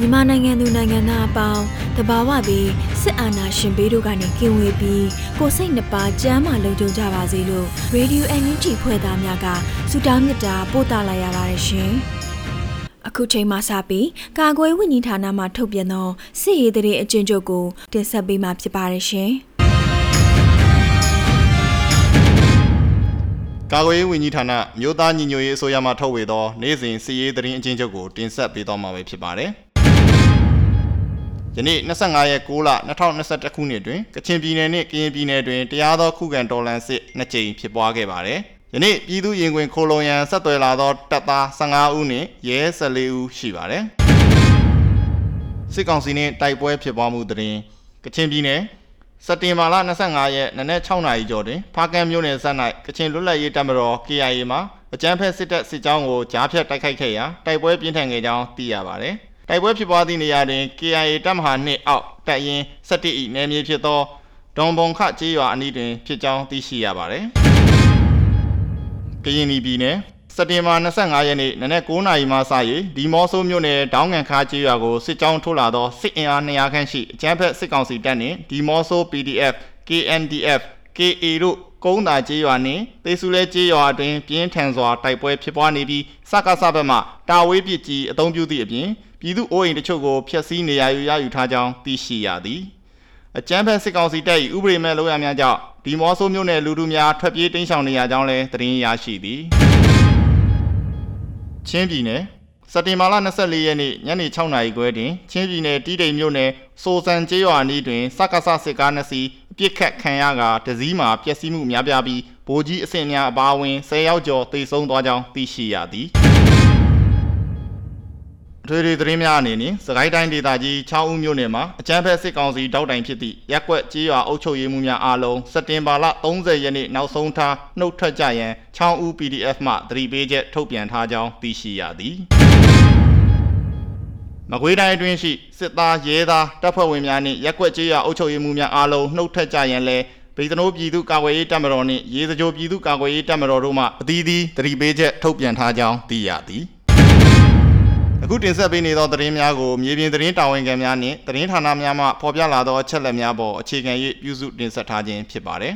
မြန်မာနိုင်ငံသူနိုင်ငံသားအပေါင်းတဘာဝပြီးစစ်အာဏာရှင်ဘေးတို့ကနေကင်းဝေးပြီးကိုယ်စိတ်နှပါကြမ်းမှလုံခြုံကြပါစေလို့ Radio NUG ဖွဲ့သားများကဆုတောင်းမေတ္တာပို့သလာရပါတယ်ရှင်။အခုချိန်မှစပြီးကာကွယ်ဝင်ကြီးဌာနမှထုတ်ပြန်သောစစ်ရေးတရေအကျဉ်းချုပ်ကိုတင်ဆက်ပေးမှာဖြစ်ပါတယ်ရှင်။ကာကွယ်ရေးဝန်ကြီးဌာနမြို့သားညီညွတ်ရေးအစိုးရမှထုတ်ဝေသော နေ့စဉ်စီရေးသတင်းအကျဉ်းချုပ်ကိုတင်ဆက်ပေးသွားမှာပဲဖြစ်ပါတယ်။ ယနေ့25ရက်6လ2021ခုနှစ်တွင်ကချင်ပြည်နယ်နှင့်ကရင်ပြည်နယ်တွင်တရားသောခုခံတော်လှန်စစ်နှစ်ကြိမ်ဖြစ်ပွားခဲ့ပါတယ်။ယနေ့ပြည်သူရင်ခွင်ခိုလုံရန်ဆက်သွယ်လာသောတပ်သား15ဦးနှင့်ရဲ14ဦးရှိပါတယ်။စစ်ကောင်စီနှင့်တိုက်ပွဲဖြစ်ပွားမှုတွင်ကချင်ပြည်နယ်စက်တင်ဘာလ25ရက်နနက်6နာရီကျော်တွင်ဖားကန်းမြို့နယ်ဆက်၌ကချင်လွတ်လပ်ရေးတပ်မတော် KIA မှအကြမ်းဖက်စစ်တပ်စစ်ကြောင်းကိုကြားဖြတ်တိုက်ခိုက်ခဲ့ရာတိုက်ပွဲပြင်းထန်ခဲ့ကြောင်းသိရပါသည်။ တိုက်ပွဲဖြစ်ပွားသည့်နေရာတွင် KIA တပ်မဟာ2အောက်တပ်ရင်း17၏နယ်မြေဖြစ်သောဒွန်ဘုံခကျေးရွာအနီးတွင်ဖြစ်ကြောင်းသိရှိရပါသည်။ကရင်ပြည်နယ်စက်တင်ဘာ25ရက်နေ့နနက်9:00နာရီမှစ၍ဒီမော့ဆိုမြို့နယ်ဒေါင်းငံခါကျေးရွာကိုစစ်ကြောင်းထိုးလာသောစစ်အင်အား200ခန့်ရှိအကြမ်းဖက်စစ်ကောင်စီတပ်နှင့်ဒီမော့ဆို PDF KNDF KA တို့ကုန်းသာကျေးရွာနှင့်သေစုလဲကျေးရွာအတွင်းပြင်းထန်စွာတိုက်ပွဲဖြစ်ပွားနေပြီးစကားစဘက်မှတာဝေးပစ်ကြီးအုံပြုသည့်အပြင် ပြည်သူအိုးအိမ်တချို့ကိုဖျက်ဆီးနေရယူရယူထားကြောင်းသိရှိရသည်အကြမ်းဖက်စစ်ကောင်စီတပ်၏ဥပဒေမဲ့လုပ်ရများကြောင့်ဒီမော့ဆိုမြို့နယ်လူထုများထွက်ပြေးတိမ်းရှောင်နေရကြောင်းလည်းသတင်းရရှိသည်ချင်းပြည်နယ်စက်တင်ဘာလ24ရက်နေ့ညနေ6နာရီခွဲတွင်ချင်းပြည်နယ်တီးတိမ်မြို့နယ်စိုးစံကျေးရွာနီးတွင်စက္ကစစစ်ကားနှစ်စီးအပြစ်ခတ်ခံရကတစည်းမှာပျက်စီးမှုများပြားပြီးဗိုလ်ကြီးအဆင့်များအပါအဝင်10ယောက်ကျော်သေဆုံးသွားကြောင်းသိရှိရသည် ထွေထွေသတင်းများအနေနဲ့စကိုင်းတိုင်းဒေသကြီး6ဦးမြို့နယ်မှာအကြမ်းဖက်စစ်ကောင်စီတောက်တိုင်ဖြစ်သည့်ရက်ကွက်ကြေးရွာအုပ်ချုပ်ရေးမှူးများအားလုံးစက်တင်ဘာလ30ရက်နေ့နောက်ဆုံးထားနှုတ်ထွက်ကြရန်6ဦး PDF မှသတိပေးချက်ထုတ်ပြန်ထားကြောင်းသိရှိရသည်မကွေးတိုင်းအတွင်းရှိစစ်သားရဲသားတပ်ဖွဲ့ဝင်များနှင့်ရက်ကွက်ကြေးရွာအုပ်ချုပ်ရေးမှူးများအားလုံးနှုတ်ထွက်ကြရန်လည်းဗိသနိုးပြည်သူ့ကာကွယ်ရေးတပ်မတော်နှင့်ရေစကြိုပြည်သူ့ကာကွယ်ရေးတပ်မတော်တို့မှအသီးသီးသတိပေးချက်ထုတ်ပြန်ထားကြောင်းသိရသည် အခုတင်ဆက်ပေးနေသောသတင်းများကိုမြေပြင်သတင်းတာဝန်ခံများနှင့်သတင်းဌာနများမှဖော်ပြလာသောအချက်အလက်များပေါ်အခြေခံ၍ပြုစုတင်ဆက်ထားခြင်းဖြစ်ပါတယ်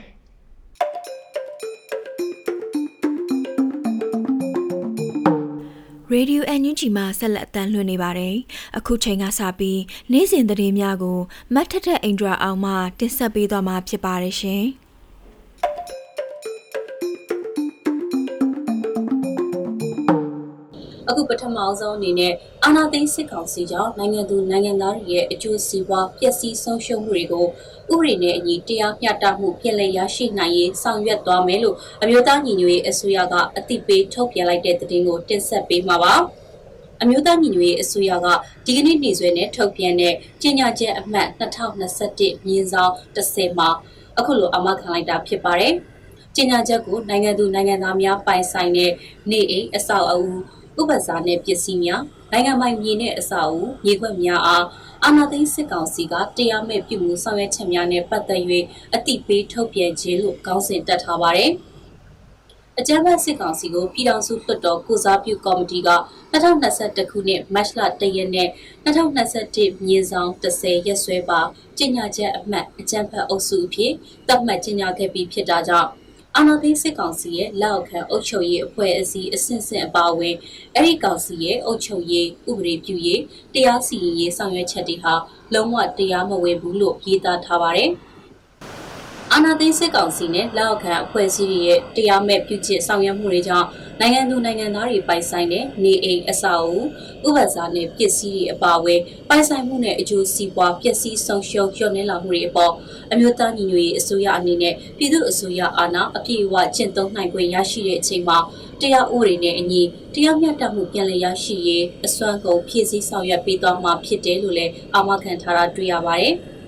ရေဒီယို NUG မှာဆက်လက်အသံလွှင့်နေပါတယ်။အခုချိန်ကစပြီးနေ့စဉ်သတင်းများကိုမတ်ထထအိန္ဒြာအောင်မှတင်ဆက်ပေးသွားမှာဖြစ်ပါတယ်ရှင်။ ပထမအောင်ဆုံးအနေနဲ့အာဏာသိမ်းစစ်ကောင်စီကြောင့်နိုင်ငံသူနိုင်ငံသားတွေရဲ့အကျိုးစီးပွားပျက်စီးဆုံးရှုံးမှုတွေကိုဥပဒေနဲ့အညီတရားမျှတမှုပြည်လည်ရရှိနိုင်ရေးဆောင်ရွက်သွားမယ်လို့အမျိုးသားညီညွတ်ရေးအစိုးရကအသိပေးထုတ်ပြန်လိုက်တဲ့သတင်းကိုတင်ဆက်ပေးမှာပါအမျိုးသားညီညွတ်ရေးအစိုးရကဒီကနေ့နေ့စွဲနဲ့ထုတ်ပြန်တဲ့ကြေညာချက်အမှတ်2021မြင်းဆောင်30မှာအခုလိုအမခံလိုက်တာဖြစ်ပါတယ်။ကြေညာချက်ကိုနိုင်ငံသူနိုင်ငံသားများပိုင်ဆိုင်တဲ့နေအိမ်အဆောက်အဦ ဥပစာနဲ့ပစ္စည်းများနိုင်ငံပိုင်မြေနဲ့အဆောက်အဦမြေခွက်များအားအာဏာသိမ်းစစ်ကောင်စီကတရားမဲ့ပြုမှုဆောင်ရွက်ချက်များနဲ့ပတ်သက်၍အတိပေးထုတ်ပြန်ခြင်းလို့ခေါင်းစဉ်တက်ထားပါတယ်။အကြမ်းဖက်စစ်ကောင်စီကိုပြည်ထောင်စုလွှတ်တော်ကုစားပြုကော်မတီက2021ခုနှစ်မတ်လ1ရက်နေ့2021မြင်းဆောင်30ရက်စွဲပါကြေညာချက်အမှတ်အကြမ်းဖက်အုပ်စုအဖြစ်သတ်မှတ်ကြေညာခဲ့ပြီးဖြစ်တာကြောင့် အာဏာသိမ်းစစ်ကောင်စီရဲ့လက်အောက်ခံအုပ်ချုပ်ရေးအဖွဲ့အစည်းအဆင့်ဆင့်အပါအဝင်အဲ့ဒီကောင်စီရဲ့အုပ်ချုပ်ရေးဥပဒေပြုရေးတရားစီရင်ရေးဆောင်ရွက်ချက်တွေဟာလုံးဝတရားမဝင်ဘူးလို့ရေးသားထားပါတယ်။ အာဏာသိမ်းစစ်ကောင်စီနဲ့လက်အောက်ခံအဖွဲ့အစည်းတွေရဲ့တရားမဲ့ပြုကျင့်ဆောင်ရွက်မှုတွေကြောင့်နိုင်ငံသူနိုင်ငံသားတွေပိုင်ဆိုင်တဲ့နေအိမ်အဆောက်အဦဥပဒေနဲ့ပစ္စည်းတွေအပါအဝင်ပိုင်ဆိုင်မှုနဲ့အကျိုးစီးပွားပျက်စီးဆုံးရှုံးလျော့နှဲလာမှုတွေအပေါ်အမျိုးသားညီညွတ်ရေးအစိုးရအနေနဲ့ပြည်သူ့အစိုးရအာဏာအပြည့်အဝကျင့်သုံးနိုင်ခွင့်ရရှိတဲ့အချိန်မှာတရားဥပဒေနဲ့အညီတရားမျှတမှုပြန်လည်ရရှိရေးအစွမ်းကုန်ဖြည့်ဆည်းဆောင်ရွက်ပေးသွားမှာဖြစ်တယ်လို့လည်းအာမခံထားတာတွေ့ရပါတယ်။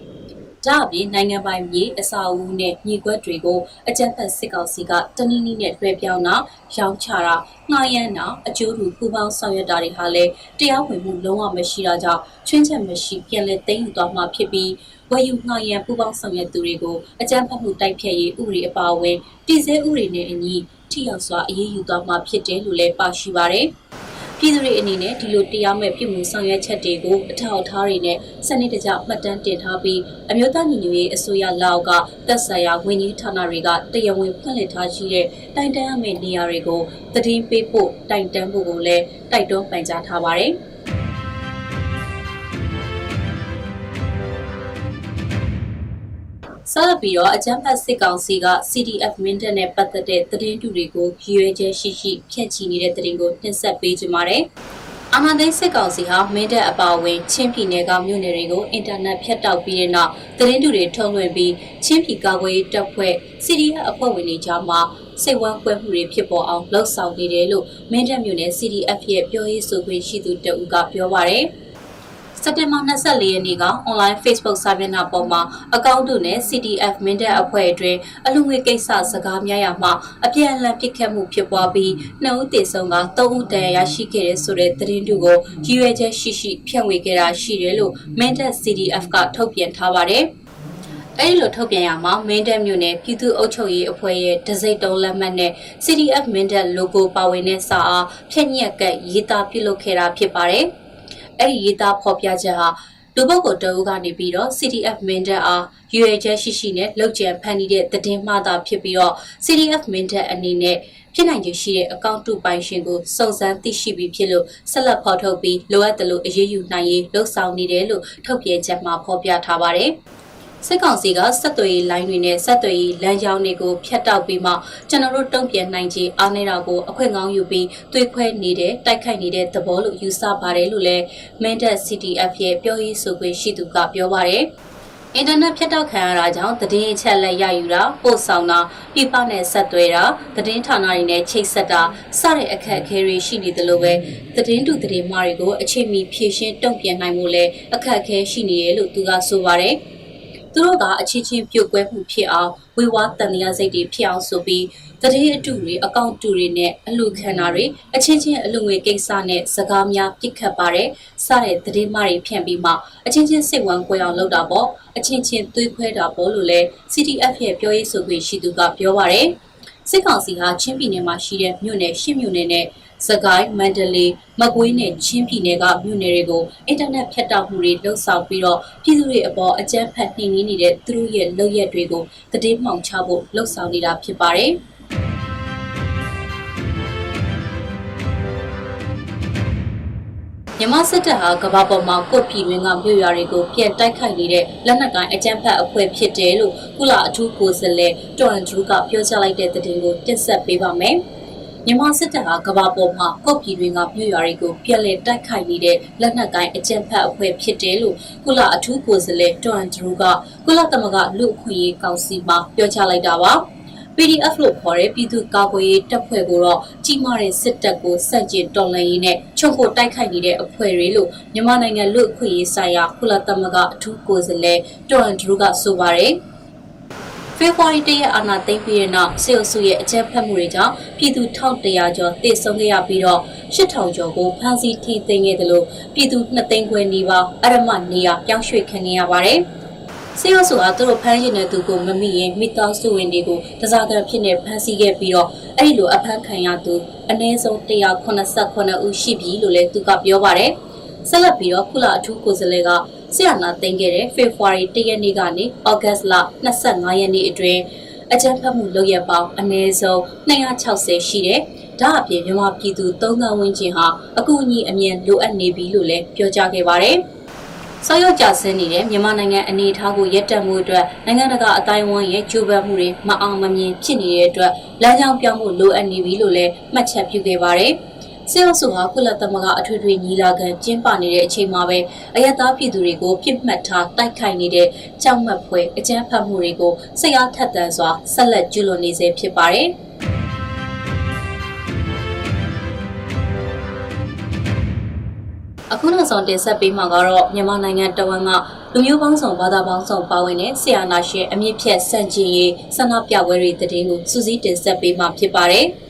ဒါအပြင်နိုင်ငံပိုင်မြေအစာအုပ်နဲ့မြေကွက်တွေကိုအကြမ်းဖက်စစ်ကောင်စီကတနည်းနည်းနဲ့လွှဲပြောင်းတာရောင်းချတာနှာရမ်းတာအကျိုးတူပူပေါင်းဆောင်ရွက်တာတွေဟာလည်းတရားဝင်မှုလုံးဝမရှိတာကြောင့်ချွင်းချက်မရှိပြန်လည်သိမ်းယူသွားမှာဖြစ်ပြီးဝယ်ယူနှာရမ်းပူပေါင်းဆောင်ရွက်သူတွေကိုအကြမ်းဖက်မှုတိုက်ဖျက်ရေးဥပဒေအပါအဝင်တည်ဆဲဥပဒေနဲ့အညီထိရောက်စွာအရေးယူသွားမှာဖြစ်တယ်လို့လည်းပါရှိပါတယ်။ ပြည်သူတွေအနေနဲ့ဒီလိုတရားမဲ့ပြုမှုဆောင်ရွက်ချက်တွေကိုအထောက်အထားတွေနဲ့စနစ်တကျမှတ်တမ်းတင်ထားပြီးအမျိုးသားညီညွတ်ရေးအစိုးရလောက်ကသက်ဆိုင်ရာဝန်ကြီးဌာနတွေကတရားဝင်ဖွင့်လှစ်ထားရှိတဲ့တိုင်တန်းအမယ့်နေရာတွေကိုသတင်းပေးဖို့တိုင်တန်းဖို့ကိုလည်းတိုက်တွန်းပန်ကြားထားပါတယ်။ ဆက်လက်ပြီးတော့အကြမ်းဖက်စစ်ကောင်စီက CDF မင်းတပ်နဲ့ပတ်သက်တဲ့သတင်းတူတွေကိုရည်ရွယ်ချက်ရှိရှိဖျက်ချီနေတဲ့သတင်းကိုတင်ဆက်ပေးကြပါမယ်။အာဏာသိမ်းစစ်ကောင်စီဟာမင်းတပ်အပါအဝင်ချင်းပြည်နယ်ကမြို့နယ်တွေကိုအင်တာနက်ဖြတ်တောက်ပြီးတဲ့နောက်သတင်းတူတွေထုတ်လွှင့်ပြီးချင်းပြည်ကာကွယ်ရေးတပ်ဖွဲ့ CDF အဖွဲ့ဝင်တွေကြားမှာစိတ်ဝမ်းကွဲမှုတွေဖြစ်ပေါ်အောင်လှုံ့ဆော်နေတယ်လို့မင်းတပ်မြို့နယ် CDF ရဲ့ပြောရေးဆိုခွင့်ရှိသူတအူးကပြောပါရယ်။ စက်တင်ဘာ24ရက်နေ့က online Facebook စာမျက်နှာပေါ်မှာအကောင့်တုနဲ့ CTF မင်းတပ်အဖွဲ့အတွင်းအလူငွေကိစ္စစကားများရမှာအပြန်အလှန်ပြစ်ခတ်မှုဖြစ်ပွားပြီးနှစ်ဦးသေဆုံးကသုံးဦးတန်ရာရှိခဲ့တဲ့ဆိုတဲ့သတင်းတူကိုရည်ရွယ်ချက်ရှိရှိဖြန့်ဝေခဲ့တာရှိတယ်လို့မင်းတပ် CTF ကထုတ်ပြန်ထားပါတယ်။အဲဒီလိုထုတ်ပြန်ရမှာမင်းတပ်မြို့နယ်ပြည်သူ့အုပ်ချုပ်ရေးအဖွဲ့ရဲ့ဒစိတ်တုံးလက်မှတ်နဲ့ CDF မင်းတပ် logo ပါဝင်တဲ့စာအားဖြည့်ညက်ကရေးသားပြုလုပ်ခဲ့တာဖြစ်ပါတယ်။ အဲ့ဒီရေးသားဖော်ပြချက်ဟာလူပုဂ္ဂိုလ်တအုပ်ကနေပြီးတော့ CDF မင်းတပ်အားရွေချက်ရှိရှိနဲ့လောက်ကျန်ဖန်တီးတဲ့သတင်းမှသာဖြစ်ပြီးတော့ CDF မင်းတပ်အနေနဲ့ဖြစ်နိုင်ခြေရှိတဲ့အကောင့်တူပိုင်ရှင်ကိုစုံစမ်းသိရှိပြီးဖြစ်လို့ဆက်လက်ဖော်ထုတ်ပြီးလိုအပ်တယ်လို့အရေးယူနိုင်ရေးလှုံ့ဆော်နေတယ်လို့ထုတ်ပြန်ချက်မှာဖော်ပြထားပါတယ်။ စစ်ကောင်စီကဆက်သွယ်ရေးလိုင်းတွေနဲ့ဆက်သွယ်ရေးလမ်းကြောင်းတွေကိုဖျက်တောက်ပြီးမှကျွန်တော်တို့တုံ့ပြန်နိုင်ခြင်းအားနည်းတာကိုအခွင့်ကောင်းယူပြီးသွေးခွဲနေတဲ့တိုက်ခိုက်နေတဲ့သဘောလို့ယူဆပါတယ်လို့လည်း Mandat CTF ရဲ့ပြောရေးဆိုခွင့်ရှိသူကပြောပါတယ်အင်တာနက်ဖြတ်တောက်ခံရတာကြောင့်သတင်းအချက်လက်ရယူတာပို့ဆောင်တာပြပနဲ့ဆက်သွဲတာသတင်းဌာနတွေနဲ့ချိတ်ဆက်တာစတဲ့အခက်အခဲတွေရှိနေသလိုပဲသတင်းတူသတင်းမှားတွေကိုအချိန်မီဖြည့်ရှင်းတုံ့ပြန်နိုင်မှုလည်းအခက်အခဲရှိနေတယ်လို့သူကဆိုပါတယ်။ သူတို့ကအချင်းချင်းပြုတ်ကွဲမှုဖြစ်အောင်ဝေဝါးတန်တရားစိတ်တွေဖြစ်အောင်ဆိုပြီးတတိအတူတွေအကောင့်တူတွေနဲ့အလူခံတာတွေအချင်းချင်းအလူငွေကိစ္စနဲ့စကားများပြစ်ခတ်ပါတယ်စတဲ့တတိမတွေဖြန့်ပြီးမှအချင်းချင်းစိတ်ဝမ်းကွဲအောင်လုပ်တာပေါ့အချင်းချင်းသွေးခွဲတာပေါ့လို့လဲ CTF ရဲ့ပြောရေးဆိုခွင့်ရှိသူကပြောပါတယ်စစ်ကောင်စီဟာချင်းပြည်နယ်မှာရှိတဲ့မြို့နယ်ရှစ်မြို့နယ်နဲ့ စကိုင်းမန္တလေးမကွေးနဲ့ချင်းပြည်နယ်ကမြို့နယ်တွေကိုအင်တာနက်ဖြတ်တောက်မှုတွေလှုပ်ဆောင်ပြီးတော့ပြည်သူတွေအပေါ်အကြမ်းဖက်နှိမ်နင်းနေတဲ့သူတို့ရဲ့လုပ်ရက်တွေကိုတည်င်းမှောင်ချဖို့လှုပ်ဆောင်နေတာဖြစ်ပါတယ်။မြန်မာစစ်တပ်ဟာကမ္ဘာပေါ်မှာကုတ်ပြည်တွင်ကမြို့ရွာတွေကိုပြန်တိုက်ခိုက်နေတဲ့လက်နက်ကိုင်အကြမ်းဖက်အဖွဲ့ဖြစ်တယ်လို့ကုလအထူးကိုယ်စားလှယ်တော်န်ဂျူးကပြောကြားလိုက်တဲ့သတင်းကိုတင်ဆက်ပေးပါမယ်။ မြန်မာစစ်တပ်ဟာကမ္ဘာပေါ်မှာကုတ်ပြည်တွင်ကမြို့ရွာတွေကိုပြည်လဲတိုက်ခိုက်နေတဲ့လက်နက်ကိုင်အကြမ်းဖက်အဖွဲ့ဖြစ်တယ်လို့ကုလအထူးကိုယ်စားလှယ်တွန်ဒရူကကုလသမဂ္ဂလူအခွင့်အရေးကောင်စီမှာပြောကြားလိုက်တာပါ PDF လို့ခေါ်တဲ့ပြည်သူ့ကာကွယ်ရေးတပ်ဖွဲ့ကိုတော့ကြီးမားတဲ့စစ်တပ်ကိုစန့်ကျင်တော်လှန်ရေးနဲ့ချုပ်ဖို့တိုက်ခိုက်နေတဲ့အဖွဲ့တွေလို့မြန်မာနိုင်ငံလူ့အခွင့်အရေးဆိုင်ရာကုလသမဂ္ဂအထူးကိုယ်စားလှယ်တွန်ဒရူကဆိုပါတယ်။ ဖေဖော်ဝါရီလရဲ့အာဏာသိမ်းပြီးတဲ့နောက်စေအုပ်စုရဲ့အကြမ်းဖက်မှုတွေကြောင့်ပြည်သူ1100ကျော်တေဆုံးခဲ့ရပြီးတော့8000ကျော်ကိုဖမ်းဆီးထိသိမ်းခဲ့တယ်လို့ပြည်သူ2သိန်းခွဲနီးပါးအရမနေရပြောင်းရွှေ့ခံခဲ့ရပါတယ်။စေရဆိုအားသူတို့ဖမ်းရှင်တဲ့သူကိုမမိရင်မိသားစုဝင်တွေကိုတစားကန်ဖြစ်နေဖမ်းဆီးခဲ့ပြီးတော့အဲ့ဒီလိုအဖမ်းခံရသူအနည်းဆုံး189ဦးရှိပြီလို့လည်းသူကပြောပါတယ်။ဆက်လက်ပြီးတော့ကုလအထူးကိုယ်စားလှယ်က ဆရာနာသိမ်းခဲ့တဲ့ဖေဖော်ဝါရီ၁ရက်နေ့ကနေဩဂတ်လ25ရက်နေ့အတွင်းအကြမ်းဖက်မှုလုပ်ရပေါင်းအနည်းဆုံး260ရှိတယ်။ဒါအပြင်မြန်မာပြည်သူ၃သန်းဝန်းကျင်ဟာအကူအညီအမြင်လိုအပ်နေပြီလို့လည်းပြောကြားခဲ့ပါတယ်။ဆောက်ရောက်ကြဆင်းနေတဲ့မြန်မာနိုင်ငံအနေအထားကိုရက်တက်မှုအတွက်နိုင်ငံတကာအတိုင်းအဝန်းရဲ့ကြိုးပမ်းမှုတွေမအောင်မမြင်ဖြစ်နေတဲ့အတွက်လမ်းကြောင်းပြောင်းဖို့လိုအပ်နေပြီလို့လည်းမှတ်ချက်ပြုခဲ့ပါတယ်။ စေအုပ်စုဟာကုလသမဂ္ဂအထွေထွေညီလာခံကျင်းပနေတဲ့အချိန်မှာပဲအယက်သားပြည်သူတွေကိုပြစ်မှတ်ထားတိုက်ခိုက်နေတဲ့ကြောက်မက်ဖွယ်အကြမ်းဖက်မှုတွေကိုစိတ်အားထက်သန်စွာဆက်လက်ကျူးလွန်နေစေဖြစ်ပါတယ်။အခုနောက်ဆုံးတင်ဆက်ပေးမှာကတော့မြန်မာနိုင်ငံတဝန်ကလူမျိုးပေါင်းစုံဘာသာပေါင်းစုံပါဝင်တဲ့ဆီယာနာရှင်အမြင့်ဖြတ်စန့်ကျင်ရေးဆန္ဒပြပွဲတွေတည်င်းကိုစူးစီးတင်ဆက်ပေးမှာဖြစ်ပါတယ်။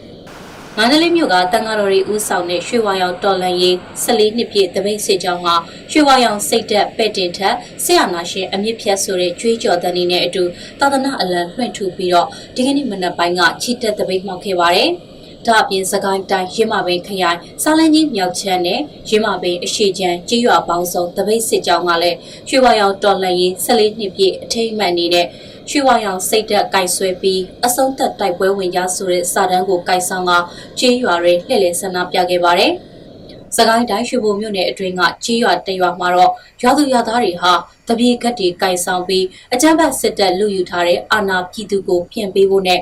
မန္တလေးမြို့ကတန်ဃာတော်တွေဦးဆောင်တဲ့ရွှေဝါရောင်တော်လန်ရေး14နှစ်ပြည့်တပိတ်စစ်ကြောင်းကရွှေဝါရောင်စိတ်သက်ပဲ့တင်ထက်ဆရာနာရှင်အမြင့်ဖြတ်ဆိုတဲ့ကြွေးကြော်တဲ့နေနဲ့အတူသာသနာအလံလွှင့်ထူပြီးတော့ဒီကနေ့မနက်ပိုင်းကချီတက်တပိတ်မှောက်ခဲ့ပါတယ်။ဒါအပြင်စကိုင်းတိုင်းရင်းမာပင်ခရိုင်စာလန်းကြီးမြောက်ချမ်းနဲ့ရင်းမာပင်အရှိချမ်းကြေးရွာပေါင်းစုံတပိတ်စစ်ကြောင်းကလည်းရွှေဝါရောင်တော်လန်ရေး14နှစ်ပြည့်အထိမ်းအမှတ်နေတဲ့ ရွှေဝါရောင်စိတ်သက်ကိုက်ဆွဲပြီးအဆုံးသက်တိုက်ပွဲဝင်ကြဆိုတဲ့စာတမ်းကိုကိုက်ဆောင်ကကြေးရွာတွေလှည့်လည်ဆန္ဒပြခဲ့ပါတယ်။စကိုင်းတိုင်းရွှေဘုံမြို့နယ်အတွင်းကကြေးရွာတရွာမှာတော့ရွာသူရွာသားတွေဟာတပြေကတ်တွေကိုက်ဆောင်ပြီးအကြမ်းဖက်စစ်တပ်လူယူထားတဲ့အာဏာပြည်သူကိုပြင်ပေးဖို့နဲ့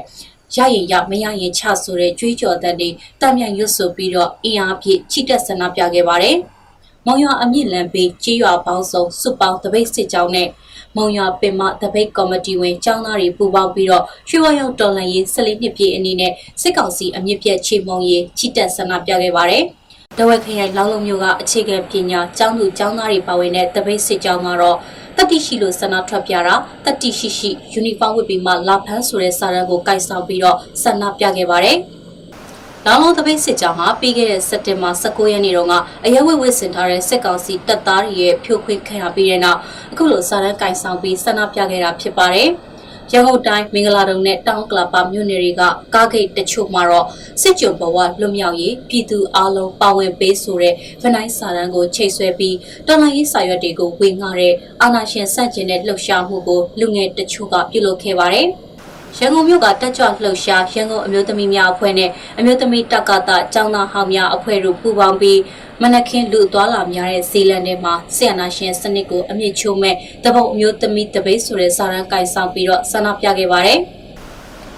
ရရင်ရမရရင်ချဆိုတဲ့ကြွေးကြော်တဲ့တွေတမ်းမြန်ရွတ်ဆိုပြီးတော့အင်အားဖြင့်ချိတက်ဆန္ဒပြခဲ့ပါတယ်။မောင်ရွာအမြင့်လန်ပေးကြေးရွာပေါင်းစုံစုပေါင်းတပိတ်စစ်ကြောင်းနဲ့ မုံရွာပင်မတပိတ်ကော်မတီဝင်ចောင်းသားတွေပူးပေါင်းပြီးတော့ရွှေဝါရောင်တော်လှန်ရေး14နှစ်ပြည့်အနေနဲ့စစ်ကောင်စီအမြင့်ပြတ်ချေမှုန်းရေးချီတက်ဆန္ဒပြခဲ့ပါတယ်။တဝက်ခရိုင်လောင်းလုံးမျိုးကအခြေခံပညာကျောင်းသူကျောင်းသားတွေပါဝင်တဲ့တပိတ်စစ်ကြောင်းကတော့တတိရှိလို့ဆန္ဒထွက်ပြတာတတိရှိရှိယူနီဖောင်းဝတ်ပြီးမှလာဖန်းဆိုတဲ့စာရန်ကိုကိုက်ဆောင်ပြီးတော့ဆန္ဒပြခဲ့ပါတယ်။ လောင်လုံးသပိတ်စစ်ကြောင်းဟာပြီးခဲ့တဲ့စက်တင်ဘာ19ရက်နေ့တုန်းကအရဲဝဲဝဲဆင်ထားတဲ့စစ်ကောင်စီတပ်သားတွေရဲ့ဖြိုခွင်းခံရပြီးတဲ့နောက်အခုလိုစာရန်ကင်ဆောင်ပြီးဆန္ဒပြခဲ့တာဖြစ်ပါတယ်။ရန်ကုန်တိုင်းမင်္ဂလာတုံနဲ့တောင်ကလာပါမြို့နယ်တွေကကားဂိတ်တချို့မှာတော့စစ်ကြုံဘဝလွတ်မြောက်ရေးပြည်သူအလုံးပါဝင်ပေးဆိုတဲ့ဗနိုင်းစာရန်ကိုချိတ်ဆွဲပြီးတော်လှန်ရေးစာရွက်တွေကိုဝေငှတဲ့အာဏာရှင်စန့်ကျင်တဲ့လှုပ်ရှားမှုကိုလူငယ်တချို့ကပြုလုပ်ခဲ့ပါတယ်။ ရန်ကုန်မြို့ကတက်ကြွလှုပ်ရှားရန်ကုန်အမျိုးသမီးများအဖွဲ့နဲ့အမျိုးသမီးတက္ကသကျောင်းသားဟောင်းများအဖွဲ့တို့ပူးပေါင်းပြီးမနက်ခင်းလူသွားလာများတဲ့ဇီလန်ထဲမှာဆီယနာရှင်စနစ်ကိုအမြင့်ချိုးမဲ့တပုတ်အမျိုးသမီးတပိတ်ဆိုတဲ့စာရန်ကိုင်ဆောင်ပြီးတော့ဆန္ဒပြခဲ့ပါတယ်။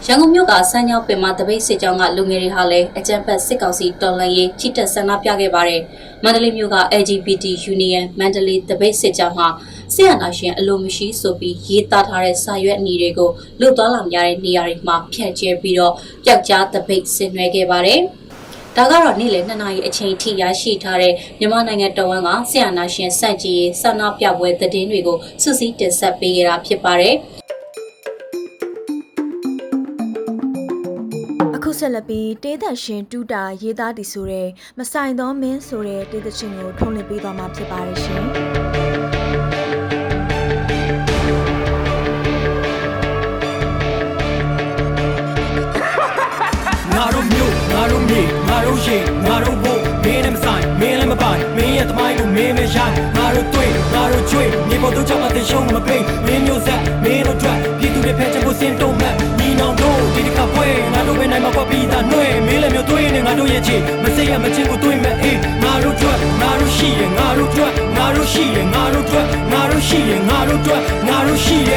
ရန်ကုန်မြို့ကစမ်းကြောင်းပင်မတပိတ်စစ်ကြောင်းကလူငယ်တွေဟာလည်းအကြံဖက်စစ်ကောင်စီတော်လှန်ရေးချစ်တက်ဆန္ဒပြခဲ့ပါတယ်။မန္တလေးမြို့က LGBT Union မန္တလေးတပိတ်စစ်ကြောင်းဟာဆရာနာရှင်အလိုမရှိဆိုပြီးရေးသားထားတဲ့စာရွက်အနီတွေကိုလွတ်သွားလာများတဲ့နေရာတွေမှာဖြန့်ကျဲပြီးတော့ပျောက်ကြားတပိတ်ဆင်နွှဲခဲ့ပါတယ်။ဒါကတော့နေ့လယ်2နာရီအချိန်ထိရရှိထားတဲ့မြန်မာနိုင်ငံတော်ဝန်ကဆရာနာရှင်စန့်ကြီးဆန္ဒပြပွဲသတင်းတွေကိုစုစည်းတင်ဆက်ပေးခဲ့တာဖြစ်ပါတယ်။ ဆက်လက်ပြီးတေးသက်ရှင်တူတာရေးသားတည်ဆိုတဲ့မဆိုင်သောမင်းဆိုတဲ့တေးသချင်းကိုထုံးလင်းပေးသွားမှာဖြစ်ပါတယ်ရှင်။တို့မြေငါတို့ရေငါတို့ဘို့မင်းလည်းမဆိုင်မင်းလည်းမပိုင်မင်းရဲ့သမိုင်းကိုမင်းမရိုက်ငါတို့တွေ့ငါတို့ကျွေးမြေပေါ်တို့ကြောင့်မသိရှုံးမပိတ်မင်းမျိုးဆက်မင်းတို့ထွက်ပြည်သူတွေဖက်ချက်ကိုစင်တုံး တွေးနေငါတို့ရဲ့ချေမစိတ်ရမချင်းကိုတွေးမဲ့အေးငါတို့ထွက်ငါတို့ရှိရငါတို့ထွက်ငါ တို့ရှိရငါတို့ထွက်ငါတို့ရှိရငါတို့ထွက်ငါတို့ရှိရ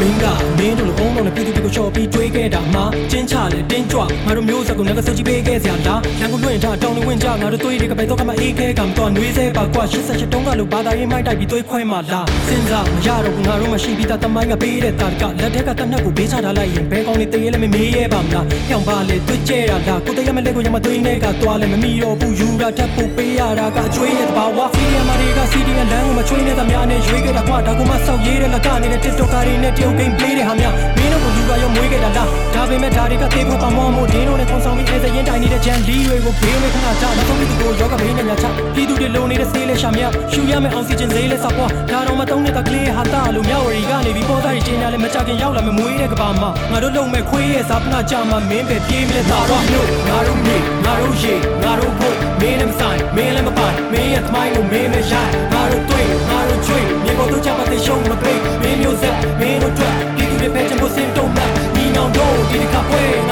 မင်းကမင်းတို့လိုဘုံတော်နဲ့ပြည်သူတွေကိုချော်ပြီးတွေးခဲ့တာမှကျင်းချလေတင်းကြွငါတို့မျိုးဆက်ကိုလည်းစုကြည့်ပေးခဲ့စရာလားရန်ကုန်လွင့်ထားတောင်းနေဝင်ကြငါတို့တွေးတွေကပဲတော့ကမအေးခဲကံတော့နှွေးစေပါကွာ88တုံးကလို့ဘာသာရေးမိုက်တိုက်ပြီးတွေးခွဲမှလားစဉ်းစားမရတော့ဘူးငါတို့မရှိပြီးသားတမိုင်းကပေးတဲ့တာကလက်ထက်ကတနက်ကိုဘေးချထားလိုက်ရင်ဘဲကောင်းနေတရေလည်းမမေးရဲပါမလားပြောင်းပါလေတွေးကြဲတာလားကိုတရမလက်ကိုရမတွေးနေကသွားလဲမမီတော့ဘူးယူတာတက်ဖို့ပေးရတာကအကျွေးရဲ့တဘာဝစီရီယမာတွေကစီဒီယလမ်းကိုမချွေးနေတဲ့များနဲ့ရွေးခဲ့တာကွာဒါကမှစောက်ရေးတဲ့လက်ကနေ TikTok ကားတွေနဲ့တရုတ်ဂိမ်း play တဲ့ဟာများမင်းတို့ကိုလူကရောမွေးခဲ့တာလားဒါပေမဲ့ဒါတွေကသေဖို့ပမောမို့ဒင်းတို့နဲ့ခွန်ဆောင်ပြီးအဲစရင်တိုင်နေတဲ့ဂျန်လီတွေကိုဘေးနဲ့ခဏချနောက်ဆုံးပြီးသူကိုယောဂဘေးနဲ့ညာချပြည်သူတွေလုံနေတဲ့ဆေးလေးရှာမြရှူရမယ့်အောက်ဆီဂျင်ဈေးလေးစောက်ပွားဒါတော့မတုံးတဲ့ကလေးဟာတာလို့မြောက်ဝရီကနေပြီးပေါ်သားတွေကျင်းရလဲမကြခင်ရောက်လာမမွေးတဲ့ကဘာမှာငါတို့လုံမဲ့ခွေးရဲ့ဇာပနာကြမှာမင်းပဲပြေးမလဲသာတော့မြို့ငါတို့မြေငါတို့ရေငါတို့ဖို့မင်းလည်းမဆိုင်မင်းလည်းမပိုင်မင်းရဲ့သမိုင်းကိုမင်းပဲရိုက်ငါတို့တွေ့ငါတို့ချွေမြေပေါ်တို့ချပါတဲ့ရှုံးမပိတ်မင်းမျိုးဆက်မင်းတို့တွေ့ပြည်သူတွေဖက်ချင်ဖို့စင်တုံးမှညီနောင်ဒီတစ်ခါပွဲ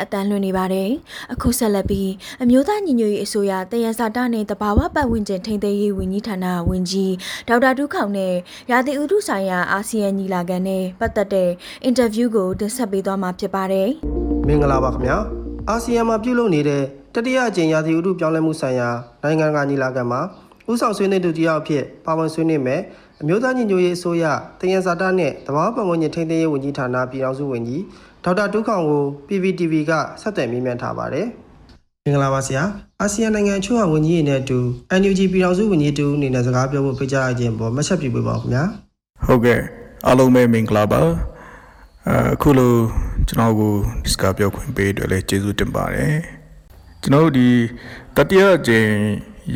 လက်အတန်းလွှင့်နေပါတယ်။အခုဆက်လက်ပြီးအမျိုးသားညီညွတ်ရေးအစိုးရတယံဇာတနဲ့တဘာဝပတ်ဝန်းကျင်ထိန်းသိမ်းရေးဝန်ကြီးဌာနဝန်ကြီးဒေါက်တာဒုခောင်နဲ့ရာသီဥတုဆိုင်ရာအာဆီယံညီလာခံနဲ့ပတ်သက်တဲ့အင်တာဗျူးကိုတင်ဆက်ပေးသွားမှာဖြစ်ပါတယ်။မင်္ဂလာပါခင်ဗျာအာဆီယံမှာပြုလုပ်နေတဲ့တတိယအကြိမ်ရာသီဥတုပြောင်းလဲမှုဆိုင်ရာနိုင်ငံတကာညီလာခံမှာဥဆောင်ဆွေးနွေးသူတယောက်အဖြစ်ပါဝင်ဆွေးနွေးမယ်အမျိုးသားညီညွတ်ရေးအစိုးရတယံဇာတနဲ့တဘာဝပတ်ဝန်းကျင်ထိန်းသိမ်းရေးဝန်ကြီးဌာနပြည်ထောင်စုဝန်ကြီး ဒေါက်တာဒုခောင်ကို PPTV ကဆက်သွယ်မြင်းမြန်းထားပါတယ်မင်္ဂလာပါဆရာအာဆီယံနိုင်ငံအချို့ဟာဝန်ကြီးအနေနဲ့အတူ NUG ပြည်ထောင်စုဝန်ကြီးတူအနေနဲ့စကားပြောဖို့ဖိတ်ကြားရခြင်းပေါ်မှတ်ချက်ပြုပေးပါဦးခင်ဗျာဟုတ်ကဲ့အားလုံးပဲမင်္ဂလာပါအခုလိုကျွန်တော်ကိုဒီစကားပြောခွင့်ပေးအတွက်လည်းကျေးဇူးတင်ပါတယ်ကျွန်တော်တို့ဒီတတိယအကြိမ်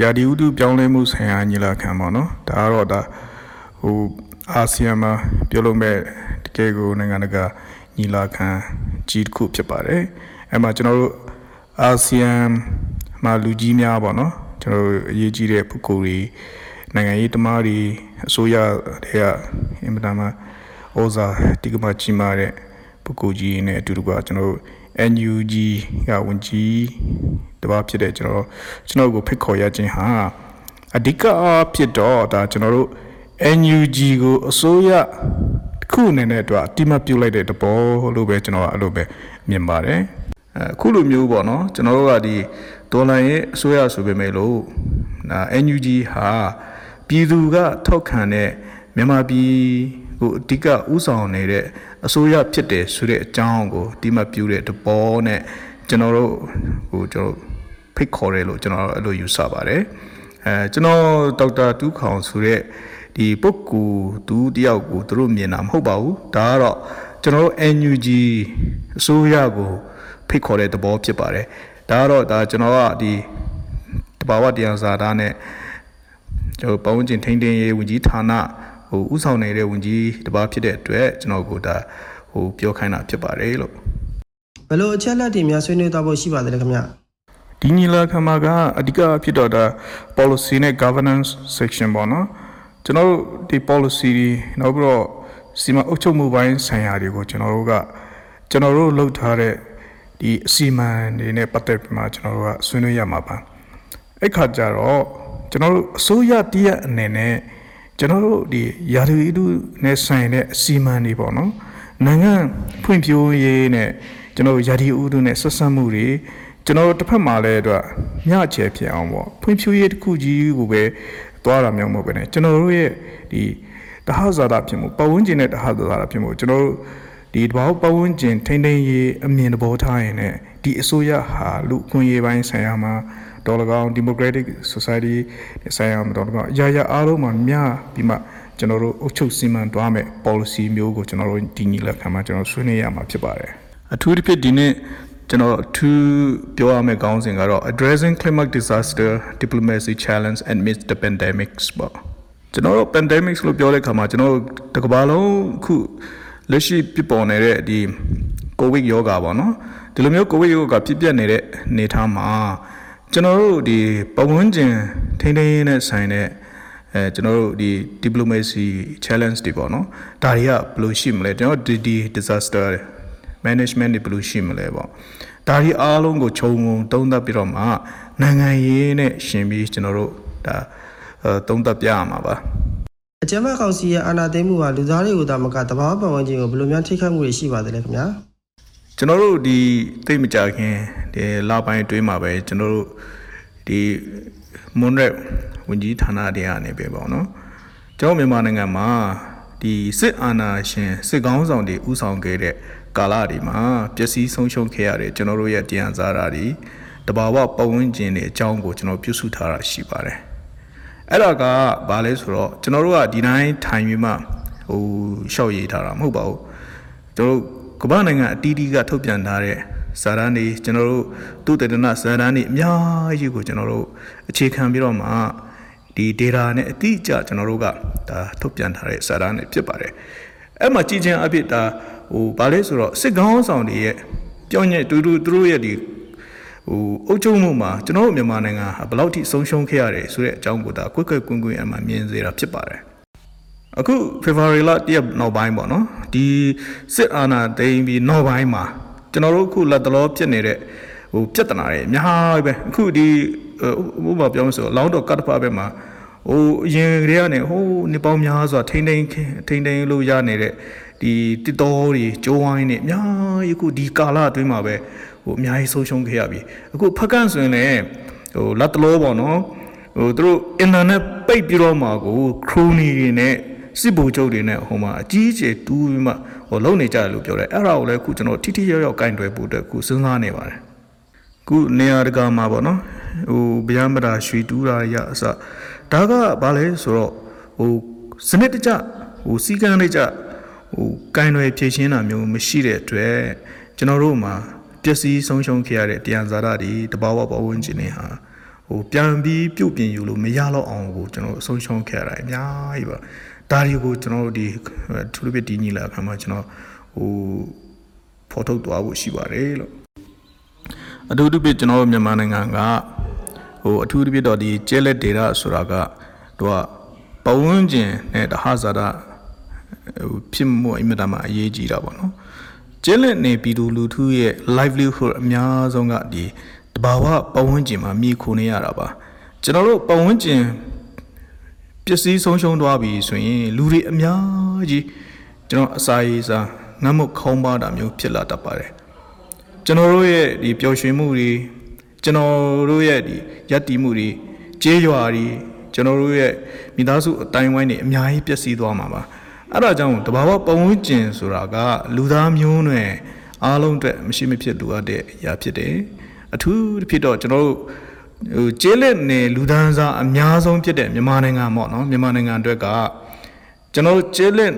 ရာဒီဥတုပြောင်းလဲမှုဆိုင်ရာညီလာခံပေါ့နော်ဒါကတော့ဒါဟိုအာဆီယံမှာပြောလို့မဲ့တကယ်ကိုနိုင်ငံတကာ ညီလာခံကြီးတစ်ခုဖြစ်ပါတယ်အဲ့မှာကျွန်တော်တို့အာဆီယံမှာလူကြီးများပေါ့နော်ကျွန်တော်တို့အရေးကြီးတဲ့ပုဂ္ဂိုလ်တွေနိုင်ငံရေးသမားတွေအစိုးရတွေကအင်မတန်မှဩဇာတိကမကြီးမားတဲ့ပုဂ္ဂိုလ်ကြီးနဲ့အတူတူကကျွန်တော်တို့ NUG ကဝန်ကြီးတပါးဖြစ်တဲ့ကျွန်တော်ကျွန်တော်ကိုဖိတ်ခေါ်ရခြင်းဟာအဓိကအားဖြစ်တော့ဒါကျွန်တော်တို့ NUG ကိုအစိုးရ တစ်ခုအနေနဲ့တော့အတိမတ်ပြုတ်လိုက်တဲ့တဘောလို့ပဲကျွန်တော်ကအဲ့လိုပဲမြင်ပါတယ်အခုလိုမျိုးပေါ့နော်ကျွန်တော်တို့ကဒီဒေါ်လာရဲ့အစိုးရဆိုပေမဲ့လို့နာ NUG ဟာပြည်သူကထောက်ခံတဲ့မြန်မာပြည်ကိုအဓိကဥဆောင်နေတဲ့အစိုးရဖြစ်တယ်ဆိုတဲ့အကြောင်းကိုတိမတ်ပြုတဲ့တဘောနဲ့ကျွန်တော်တို့ဟိုကျွန်တော်ဖိတ်ခေါ်တယ်လို့ကျွန်တော်အဲ့လိုယူဆပါတယ်အဲကျွန်တော်ဒေါက်တာတူးခေါင်ဆိုတဲ့ ဒီပုဂ္ဂိုလ်သူတယောက်ကိုသူတို့မြင်တာမဟုတ်ပါဘူးဒါကတော့ကျွန်တော်တို့ NUG အစိုးရကိုဖိတ်ခေါ်တဲ့သဘောဖြစ်ပါတယ်ဒါကတော့ဒါကျွန်တော်ကဒီတဘာဝတရားစာသားနဲ့ကျွန်တော်ပတ်ဝန်းကျင်ထိန်းသိမ်းရေးဝန်ကြီးဌာနဟိုဥဆောင်နေတဲ့ဝန်ကြီးတပါးဖြစ်တဲ့အတွက်ကျွန်တော်ကိုဒါဟိုပြောခိုင်းတာဖြစ်ပါတယ်လို့ဘယ်လိုအချက်လက်တွေများဆွေးနွေးသွားဖို့ရှိပါသလဲခင်ဗျာဒီညီလာခံမှာကအဓိကဖြစ်တော့ဒါ policy နဲ့ governance section ပေါ့နော် ကျွန်တော်တို့ဒီ policy တွေနောက်ပြီးတော့စီမံအုပ်ချုပ်မှုပိုင်းဆိုင်ရာတွေကိုကျွန်တော်တို့ကကျွန်တော်တို့လုပ်ထားတဲ့ဒီအစီအမံတွေနဲ့ပတ်သက်ပြီးမှကျွန်တော်တို့ကဆွေးနွေးရမှာပါအဲ့ခါကျတော့ကျွန်တော်တို့အစိုးရတရက်အနေနဲ့ကျွန်တော်တို့ဒီရာထူးဥတုနဲ့ဆိုင်တဲ့အစီအမံတွေပေါ့နော်နိုင်ငံဖွံ့ဖြိုးရေးနဲ့ကျွန်တော်တို့ရာထူးဥတုနဲ့ဆက်စပ်မှုတွေကျွန်တော်တို့တစ်ဖက်မှာလည်းအတွက်ညချဲဖြစ်အောင်ပေါ့ဖွံ့ဖြိုးရေးတစ်ခုကြီးကိုပဲ သွားတာမျိုးမဟုတ်ပဲねကျွန်တော်တို့ရဲ့ဒီတဟဇာတာဖြစ်မှုပတ်ဝန်းကျင်နဲ့တဟဇာတာဖြစ်မှုကျွန်တော်တို့ဒီတဘောပတ်ဝန်းကျင်ထိန်းသိမ်းရေးအမြင်တဘောထားရင်လည်းဒီအစိုးရဟာလူအခွင့်အရေးပိုင်းဆိုင်ရာမှာဒေါ်လာကောင် democratic society ဆိုင်ရာမှာဒေါ်လာကောင်အရာရာအားလုံးမှာမြပြီးမှကျွန်တော်တို့အုပ်ချုပ်စီမံသွားမယ် policy မျိုးကိုကျွန်တော်တို့ဒီညီလက်ခံမှာကျွန်တော်ဆွေးနွေးရမှာဖြစ်ပါတယ်အထူးသဖြင့်ဒီနေ့ ကျွန်တော်အထူးပြောရမယ့်ခေါင်းစဉ်ကတော့ addressing climate disaster diplomacy challenge amidst the pandemics ပေါ့ကျွန်တော်တို့ pandemics လို့ပြောတဲ့အခါမှာကျွန်တော်တို့တစ်ကမ္ဘာလုံးခုလက်ရှိဖြစ်ပေါ်နေတဲ့ဒီကိုဗစ်ရောဂါပေါ့နော်ဒီလိုမျိုးကိုဗစ်ရောဂါဖြစ်ပျက်နေတဲ့အနေအထားမှာကျွန်တော်တို့ဒီပတ်ဝန်းကျင်ထိန်းသိမ်းရေးနဲ့ဆိုင်တဲ့အဲကျွန်တော်တို့ဒီ diplomacy challenge တွေပေါ့နော်ဒါတွေကဘယ်လိုရှိမလဲကျွန်တော်ဒီဒီ disaster management တွေဘယ်လိုရှိမလဲပေါ့ဒါဒီအားလုံးကိုခြုံငုံသုံးသပ်ပြီးတော့မှနိုင်ငံရေးနဲ့ရှင်ပြီးကျွန်တော်တို့ဒါအဲသုံးသပ်ပြရမှာပါအကြမ်းဖက်ကောင်စီရဲ့အာဏာသိမ်းမှုဟာလူသားတွေကိုသာမကတဘာပတ်ဝန်းကျင်ကိုဘယ်လိုများထိခိုက်မှုတွေရှိပါသလဲခင်ဗျာကျွန်တော်တို့ဒီသိပ်မကြခင်ဒီလပိုင်းအတွင်းမှာပဲကျွန်တော်တို့ဒီမွန်ရက်ဝန်ကြီးဌာနတွေကနေပဲပေါ့နော်ကျွန်တော်မြန်မာနိုင်ငံမှာဒီစစ်အာဏာရှင်စစ်ကောင်းဆောင်တွေဥဆောင်ခဲ့တဲ့ ကာလတွေမှာပျက်စီးဆုံးရှုံးခဲ့ရတဲ့ကျွန်တော်တို့ရဲ့တရားစားတာတွေတဘာဝပတ်ဝန်းကျင်တွေအကြောင်းကိုကျွန်တော်ပြုစုထားတာရှိပါတယ်အဲ့ဒါကဘာလဲဆိုတော့ကျွန်တော်တို့ကဒီတိုင်းထိုင်ပြီးမှဟိုရှောက်ရေးထားတာမဟုတ်ပါဘူးကျွန်တော်တို့ကမ္ဘာနိုင်ငံအတီးတီးကထုတ်ပြန်ထားတဲ့စာရန်တွေကျွန်တော်တို့သူတေတနာစာရန်တွေအများကြီးကိုကျွန်တော်တို့အခြေခံပြီးတော့မှဒီ data နဲ့အတိအကျကျွန်တော်တို့ကဒါထုတ်ပြန်ထားတဲ့စာရန်တွေဖြစ်ပါတယ်အဲ့မှာကြည်ချင်းအဖြစ်ဒါ ဟိုဘာလဲဆိုတော့စစ်ကောင်းဆောင်တွေရဲ့ပြောင်းညက်တူတူသူတို့ရဲ့ဒီဟိုအုပ်ချုပ်မှုမှာကျွန်တော်တို့မြန်မာနိုင်ငံဟာဘယ်လောက်ထိဆုံးရှုံးခဲ့ရတယ်ဆိုတဲ့အကြောင်းကိုဒါကွက်ကွက်ကွင်းကွင်းအမှမြင်စေတာဖြစ်ပါတယ်အခု February လတရက်နောက်ပိုင်းပေါ့နော်ဒီစစ်အာဏာသိမ်းပြီးနောက်ပိုင်းမှာကျွန်တော်တို့အခုလက်တလောဖြစ်နေတဲ့ဟိုပြဿနာတွေအများကြီးပဲအခုဒီဥပမာပြောလို့ဆိုလောင်းတော့ကတ်တပါပဲမှာဟိုအရင်ကတည်းကနေဟိုနေပေါင်းများစွာထိမ့်ထိန်ထိမ့်ထိန်လို့ရနေတဲ့ ဒီတစ်တော်တွေကြိုးဝိုင်းနေအများကြီးအခုဒီကာလအတွင်းမှာပဲဟိုအများကြီးဆုံးရှုံးခဲ့ရပြီအခုဖက်ကန်ဆိုရင်လည်းဟိုလက်တလောပေါ့နော်ဟိုသူတို့အင်တာနက်ပိတ်ပြီးတော့မှကိုခရိုနီတွေနဲ့စစ်ဗိုလ်ချုပ်တွေနဲ့ဟိုမှာအကြီးအကျယ်တူးပြီးမှဟိုလုံနေကြတယ်လို့ပြောတယ်အဲ့ဒါကိုလည်းအခုကျွန်တော်ထိထိရောက်ရောက်ကင်တွယ်ဖို့အတွက်အခုစဉ်းစားနေပါတယ်ခုနေရာတကာမှာပေါ့နော်ဟိုဗျမ်းပဒါရွှေတူးတာရအစဒါကဘာလဲဆိုတော့ဟိုစနစ်တကျဟိုစီကံတကျ ဟိုကင်တွယ်ဖြည့်ရှင်းတာမျိုးမရှိတဲ့အတွက်ကျွန်တော်တို့မှာပျက်စီးဆုံးရှုံးခဲ့ရတဲ့တရားဇာတာတွေတဘာဝပဝန်းကျင်တွေဟာဟိုပြန်ပြီးပြုတ်ပြင်ယူလို့မရတော့အောင်ကိုကျွန်တော်ဆုံးရှုံးခဲ့ရတာအများကြီးပါဒါတွေကိုကျွန်တော်တို့ဒီထူးထူးဒီညီလာခံမှာကျွန်တော်ဟိုဖော်ထုတ်သွားဖို့ရှိပါတယ်လို့အထူးသဖြင့်ကျွန်တော်တို့မြန်မာနိုင်ငံကဟိုအထူးသဖြင့်တော့ဒီကျဲလက် data ဆိုတာကတို့ကပဝန်းကျင်နဲ့တဟဇာတာ ဟိုဖြစ်မှုအင်မတန်မှအရေးကြီးတာပေါ့နော်ကျဲလက်နေပြည်သူလူထုရဲ့ livelihood အများဆုံးကဒီတဘာဝပဝန်းကျင်မှာမြည်ခိုနေရတာပါကျွန်တော်တို့ပဝန်းကျင်ပစ္စည်းဆုံးရှုံးသွားပြီဆိုရင်လူတွေအများကြီးကျွန်တော်အစာရေးစားငတ်မုတ်ခေါင်းပါတာမျိုးဖြစ်လာတတ်ပါတယ်ကျွန်တော်တို့ရဲ့ဒီပျော်ရွှင်မှုတွေကျွန်တော်တို့ရဲ့ဒီယက်တီမှုတွေကြေးရွာတွေကျွန်တော်တို့ရဲ့မိသားစုအတိုင်းဝိုင်းတွေအများကြီးပျက်စီးသွားမှာပါ အဲ့ဒါကြောင့်တဘာဝပဝန်းကျင်ဆိုတာက လူသားမျိုးနွယ်အားလုံးအတွက်မရှိမဖြစ်လိုအပ်တဲ့အရာဖြစ်တယ်အထူးဖြစ်တော့ကျွန်တော်တို့ဟိုကျေးလက်နယ်လူဒန်းစားအများဆုံးဖြစ်တဲ့မြန်မာနိုင်ငံပေါ့နော်မြန်မာနိုင်ငံအတွက်ကကျွန်တော်ကျေးလက်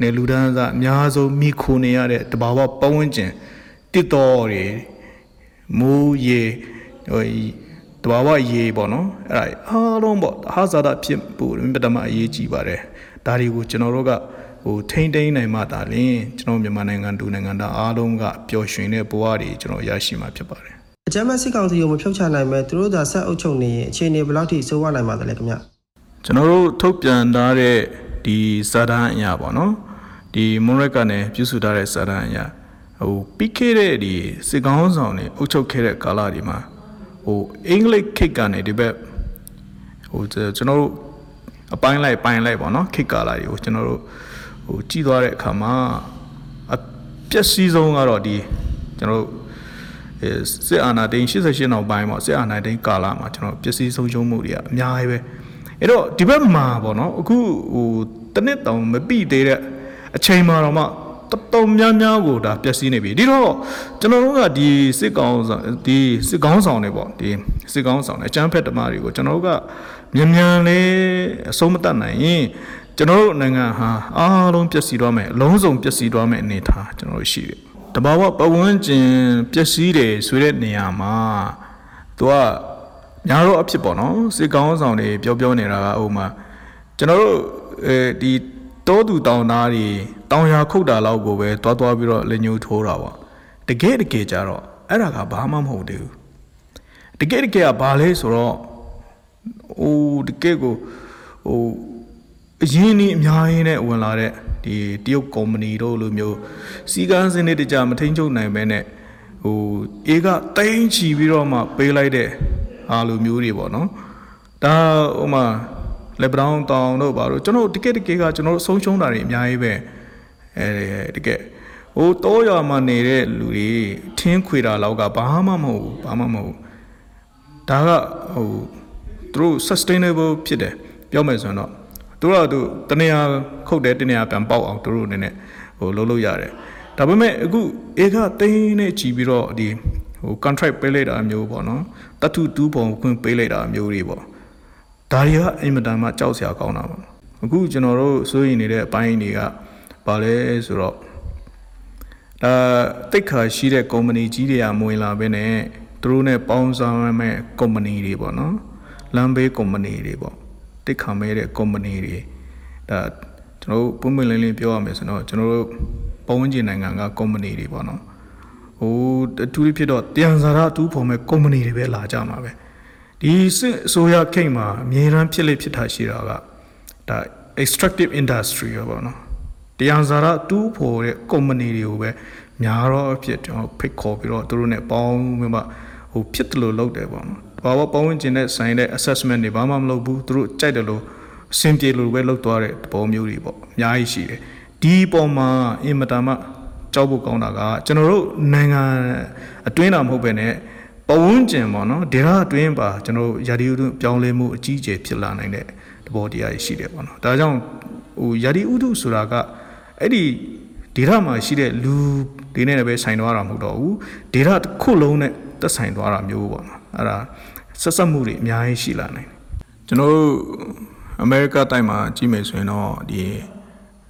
နယ်လူဒန်းစားအများဆုံးမိခိုနေရတဲ့တဘာဝပတ်ဝန်းကျင်တစ်တော်တွေမိုးရေဟိုတဘာဝရေပေါ့နော်အဲ့ဒါအားလုံးပေါ့ဟာဇာတာဖြစ်ဖို့ပထမအရေးကြီးပါတယ် ဒါတွေကိုကျွန်တော်တို့ကဟိုထိမ့်သိမ်းနိုင်မှဒါလင်းကျွန်တော်မြန်မာနိုင်ငံဒူနိုင်ငံသားအားလုံးကပျော်ရွှင်တဲ့ဘဝတွေကျွန်တော်ရရှိမှာဖြစ်ပါတယ်အကြမ်းဖက်စစ်ကောင်စီကိုမဖြုတ်ချနိုင်မဲ့သူတို့သာဆက်အုပ်ချုပ်နေရင်အခြေအနေဘယ်လောက်ထိစိုးဝနိုင်ပါသလဲခင်ဗျကျွန်တော်တို့ထုတ်ပြန်ထားတဲ့ဒီစာတမ်းအရာပေါ့နော်ဒီမွန်ရက်ကနေပြုစုထားတဲ့စာတမ်းအရာဟိုပြီးခဲ့တဲ့ဒီစစ်ကောင်းဆောင်တွေအုပ်ချုပ်ခဲ့တဲ့ကာလတွေမှာဟိုအင်္ဂလိပ်ခေတ်ကနေဒီဘက်ဟိုကျွန်တော်တို့ အပိုင်းလိုက်ပိုင်းလိုက်ပေါ့နော်ခေတ်ကာလတွေကိုကျွန်တော်တို့ဟိုကြည်သွားတဲ့အခါမှာအပျက်စီးဆုံးကတော့ဒီကျွန်တော်တို့စစ်အာဏာသိမ်း88နောက်ပိုင်းပေါ့စစ်အာဏာသိမ်းကာလမှာကျွန်တော်ပစ္စည်းဆုံးရှုံးမှုတွေကအများကြီးပဲအဲ့တော့ဒီဘက်မှာပေါ့နော်အခုဟိုတနစ်တောင်မပြည့်သေးတဲ့အချိန်မှာတော့မှတော်တော်များများကိုဒါပျက်စီးနေပြီဒီတော့ကျွန်တော်တို့ကဒီစစ်ကောင်ဆောင်ဒီစစ်ကောင်းဆောင်တွေပေါ့ဒီစစ်ကောင်းဆောင်တွေအကျန်းဖက်တမားတွေကိုကျွန်တော်တို့က မြန်မြန်လေးအဆုံးမတတ်နိုင်ရင်ကျွန်တော်တို့နိုင်ငံဟာအားလုံးပျက်စီးသွားမယ်အလုံးစုံပျက်စီးသွားမယ်အနေထားကျွန်တော်တို့ရှိတယ်တဘာဝပဝန်းကျင်ပျက်စီးတယ်ဆိုတဲ့နေရာမှာသူကညာတော့အဖြစ်ပေါ့နော်စစ်ကောင်းဆောင်တွေပြောပြောနေတာကဟိုမှာကျွန်တော်တို့အဲဒီတောသူတောင်သားတွေတောင်ရခုတ်တာလောက်ကိုပဲတွားတွားပြီးတော့လက်ညှိုးထိုးတာပေါ့တကယ်တကယ်ကြတော့အဲ့ဒါကဘာမှမဟုတ်သေးဘူးတကယ်တကယ်ကဘာလဲဆိုတော့ ဟိုတကယ်ကိုဟိုအရင်นี่အများကြီးနဲ့ဝင်လာတဲ့ဒီတရုတ်ကုမ္ပဏီတို့လိုမျိုးစီကန်းစနစ်တကြမထိန်ချုပ်နိုင်ပဲနဲ့ဟိုအေးကတိမ့်ချီပြီးတော့မှပေးလိုက်တဲ့အားလိုမျိုးတွေပေါ့နော်ဒါဟိုမှာလက်ပတောင်းတောင်တို့ဘာလို့ကျွန်တော်တကယ်တကယ်ကကျွန်တော်ဆုံးရှုံးတာတွေအများကြီးပဲအဲတကယ်ဟိုတောရွာမှာနေတဲ့လူတွေထင်းခွေတာလောက်ကဘာမှမဟုတ်ဘူးဘာမှမဟုတ်ဒါကဟို သူတို့ sustainable ဖြစ်တယ်ပြောမယ်ဆိုရင်တော့သူတို့ကသူတနေရာခုတ်တယ်တနေရာပြန်ပေါက်အောင်သူတို့အနေနဲ့ဟိုလုပ်လို့ရတယ်ဒါပေမဲ့အခုဧကသိန်းနဲ့ကြည်ပြီးတော့ဒီဟို contract ပေးလိုက်တာမျိုးပေါ့နော်တတ်ထုတူးပုံခွင့်ပေးလိုက်တာမျိုးတွေပေါ့ဒါတွေကအင်မတန်မှကြောက်စရာကောင်းတာပါအခုကျွန်တော်တို့စိုးရိမ်နေတဲ့အပိုင်းတွေကဘာလဲဆိုတော့ဒါတိတ်ခါရှိတဲ့ကုမ္ပဏီကြီးတွေကမဝင်လာဘဲနဲ့သူတို့နဲ့ပေါင်းဆောင်မဲ့ကုမ္ပဏီတွေပေါ့နော် လမ်းဘေးကုမ္ပဏီတွေပေါ့တိတ်ခါမဲ့တဲ့ကုမ္ပဏီတွေဒါကျွန်တော်တို့ပုံမှန်လင်းလင်းပြောရမယ်ဆိုတော့ကျွန်တော်တို့ပုံဝင်ကျင်နိုင်ငံကကုမ္ပဏီတွေပေါ့နော်ဟိုအထူးဖြစ်တော့တန်ဇာရအထူးဖော်မဲ့ကုမ္ပဏီတွေပဲလာကြမှာပဲဒီစစ်အစိုးရခိတ်မှာအများရန်ဖြစ်လေဖြစ်တာရှိတာကဒါ extractive industry ရောပေါ့နော်တရားစာရတူးဖို့တဲ့ company တွေကိုပဲများတော့အဖြစ်ကျွန်တော်ဖိတ်ခေါ်ပြီးတော့သူတို့ ਨੇ ပေါင်းပြီးမှဟိုဖြစ်တယ်လို့လုပ်တယ်ပေါ့နော်။ ဘာဝပေါင်းဝင်ခြင်းနဲ့ဆိုင်တဲ့ assessment တွေဘာမှမလုပ်ဘူးသူတို့ကြိုက်တယ်လို့အဆင်ပြေလို့ပဲလုပ်သွားတဲ့ပုံမျိုးတွေပေါ့အများကြီးရှိတယ်။ဒီပုံမှာအင်မတန်မှကြောက်ဖို့ကောင်းတာကကျွန်တော်တို့နိုင်ငံအတွင်းတာမဟုတ်ပဲねပဝန်းကျင်ပေါ့နော်ဒေတာအတွင်းပါကျွန်တော်ရာဒီဥတုပြောင်းလဲမှုအကြီးအကျယ်ဖြစ်လာနိုင်တဲ့သဘောတရားရှိတယ်ပေါ့နော်ဒါကြောင့်ဟိုရာဒီဥတုဆိုတာကအဲ့ဒီဒေတာမှာရှိတဲ့လူတွေနဲ့ပဲဆိုင်သွားတာမဟုတ်တော့ဘူးဒေတာတစ်ခုလုံးနဲ့သက်ဆိုင်သွားတာမျိုးပေါ့နော်အဲ့ဒါ ဆက်ဆက်မှုတွေအများကြီးရှိလာနိုင်တယ်ကျွန်တော်တို့အမေရိကတိုက်မှာကြီးမယ်ဆိုရင်တော့ဒီ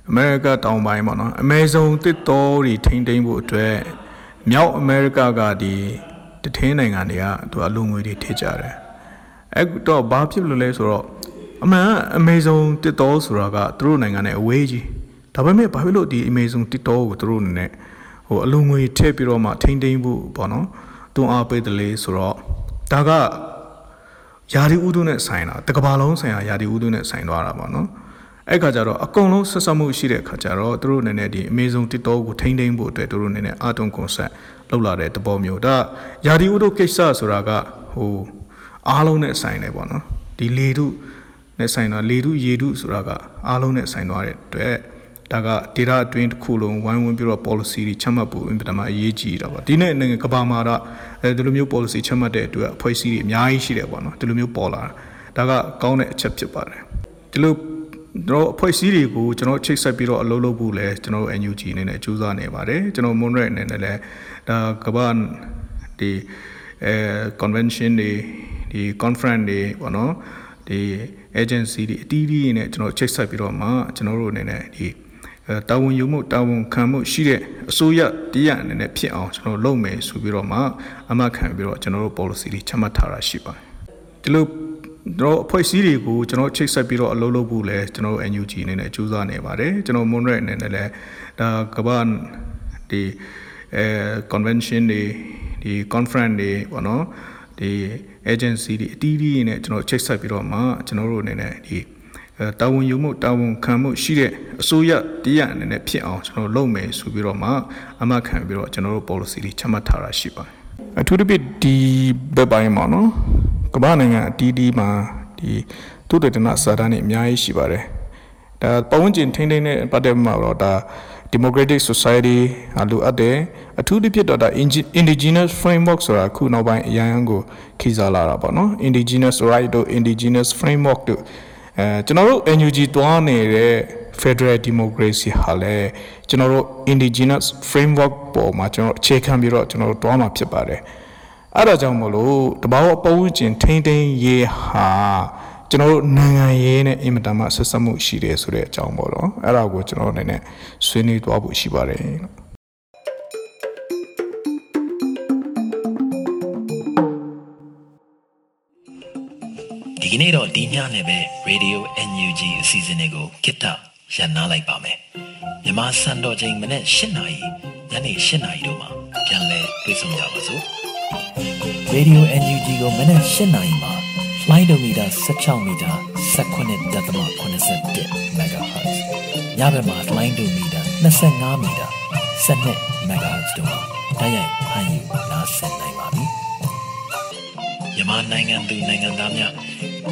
အမေရိကတောင်ပိုင်းပေါ့နော်အမေဇုံတစ်တော်တွေထိမ့်သိမ်းဖို့အတွက်မြောက်အမေရိကကဒီတထင်းနိုင်ငံတွေကသူအလုံငွေတွေထိကြတယ်အဲ့တော့ဘာဖြစ်လို့လဲဆိုတော့အမှန်အမေဇုံတစ်တော်ဆိုတာကသူတို့နိုင်ငံနဲ့အဝေးကြီးဒါပေမဲ့ဘာဖြစ်လို့ဒီအမေဇုံတစ်တော်ကိုသူတို့အနေနဲ့ဟိုအလုံငွေထည့်ပြီးတော့မှထိမ့်သိမ်းဖို့ပေါ့နော်တွန်းအားပေးတယ်လေဆိုတော့ဒါက ယာဒီဥဒုနဲ့ဆိုင်တာတကဘာလုံးဆိုင်ရာယာဒီဥဒုနဲ့ဆိုင်သွားတာပေါ့နော်အဲ့ခါကျတော့အကုန်လုံးဆက်ဆက်မှုရှိတဲ့ခါကျတော့သူတို့အနေနဲ့ဒီအမေဇုံတစ်တော်ကိုထိမ့်သိမ်းဖို့အတွက်သူတို့အနေနဲ့အာတုံကွန်ဆက်လောက်လာတဲ့သဘောမျိုးဒါယာဒီဥဒုကိစ္စဆိုတာကဟိုအားလုံးနဲ့ဆိုင်တယ်ပေါ့နော်ဒီလေတုနဲ့ဆိုင်တော့လေတုရေတုဆိုတာကအားလုံးနဲ့ဆိုင်သွားတဲ့အတွက် ဒါက data အတွင်းတစ်ခုလုံးဝိုင်းဝန်းပြီးတော့ policy တွေချမှတ်ဖို့အင်ပဒမှာအရေးကြီးတာပေါ့ဒီနေ့နိုင်ငံကဘာမှာတော့အဲဒီလိုမျိုး policy ချမှတ်တဲ့အတွက်အဖွဲ့အစည်းတွေအများကြီးရှိတယ်ပေါ့နော်ဒီလိုမျိုးပေါ်လာတာဒါကကောင်းတဲ့အချက်ဖြစ်ပါတယ်ဒီလိုကျွန်တော်အဖွဲ့အစည်းတွေကိုကျွန်တော်ချိတ်ဆက်ပြီးတော့အလုပ်လုပ်ဖို့လဲကျွန်တော် NUG အနေနဲ့ကြိုးစားနေပါတယ်ကျွန်တော် Monrad အနေနဲ့လည်းဒါကဘာဒီအဲ convention တွေဒီ conference တွေပေါ့နော်ဒီ agency တွေအတီးတီးနဲ့ကျွန်တော်ချိတ်ဆက်ပြီးတော့မှကျွန်တော်တို့အနေနဲ့ဒီ တာဝန်ယူမှုတာဝန်ခံမှုရှိတဲ့အစိုးရတရားအနေနဲ့ဖြစ်အောင်ကျွန်တော်လုပ်မယ်ဆိုပြီးတော့မှအမှတ်ခံပြီးတော့ကျွန်တော်တို့ policy တွေချမှတ်ထားတာရှိပါတယ်ဒီလိုတော့အဖွဲ့အစည်းတွေကိုကျွန်တော်ချိတ်ဆက်ပြီးတော့အလုပ်လုပ်ဖို့လဲကျွန်တော် NUG အနေနဲ့ကြိုးစားနေပါတယ်ကျွန်တော် Monrad အနေနဲ့လည်းဒါကမ္ဘာဒီအဲ convention တွေဒီ conference တွေပေါ့နော်ဒီ agency တွေအတီးတီးနဲ့ကျွန်တော်ချိတ်ဆက်ပြီးတော့မှကျွန်တော်တို့အနေနဲ့ဒီ တာဝန်ယူမှုတာဝန်ခံမှုရှိတဲ့အစိုးရတရားအနေနဲ့ဖြစ်အောင်ကျွန်တော်လုပ်မယ်ဆိုပြီးတော့မှအမှတ်ခံပြီးတော့ကျွန်တော်တို့ policy တွေချမှတ်ထားတာရှိပါတယ်အထူးသဖြင့်ဒီဘက်ပိုင်းမှာနော်ကမ္ဘာနိုင်ငံအတီးတီးမှာဒီသူတည်တနာစာတမ်းတွေအများကြီးရှိပါတယ်ဒါပဝန်းကျင်ထိန်းသိမ်းတဲ့ပတ်သက်မှာတော့ဒါ democratic society အလိုအပ်တယ်အထူးသဖြင့်တော့ဒါ indigenous framework ဆိုတာခုနောက်ပိုင်းအရန်ကိုခိစားလာတာပေါ့နော် indigenous right တို့ indigenous framework တို့ အဲကျွန်တော်တို့ NUG တွားနေတဲ့ Federal Democracy ဟာလည်းကျွန်တော်တို့ indigenous framework ပေါ်မှာကျွန်တော်အခြေခံပြီးတော့ကျွန်တော်တို့တွားမှာဖြစ်ပါတယ်အဲ့ဒါကြောင့်မလို့တဘာဝပတ်ဝန်းကျင်ထိန်းသိမ်းရေးဟာကျွန်တော်တို့နိုင်ငံရေးနဲ့အင်မတန်မှဆက်ဆက်မှုရှိတယ်ဆိုတဲ့အကြောင်းပေါ့နော်အဲ့ဒါကိုကျွန်တော်အနေနဲ့ဆွေးနွေးသွားဖို့ရှိပါတယ်လို့ ဒီနေ့တော့ဒီညနဲ့ပဲ Radio NUG အစီအစဉ်လေးကိုကိတ္တရန်နာလိုက်ပါမယ်မြန်မာစံတော်ချိန်မနေ့၈နာရီညနေ၈နာရီတို့မှာပြန်လည်တွေ့ဆုံကြပါစို့ Radio NUG ကိုမနေ့၈နာရီမှာလိုင်းဒိုမီတာ16မီတာ19.87 MHz ညဘက်မှာလိုင်းဒိုမီတာ25မီတာ12 MHz တို့မှာတိုက်ရိုက်ဖမ်းယူနားဆင်နိုင်ပါပြီမြန်မာနိုင်ငံသူနိုင်ငံသားများ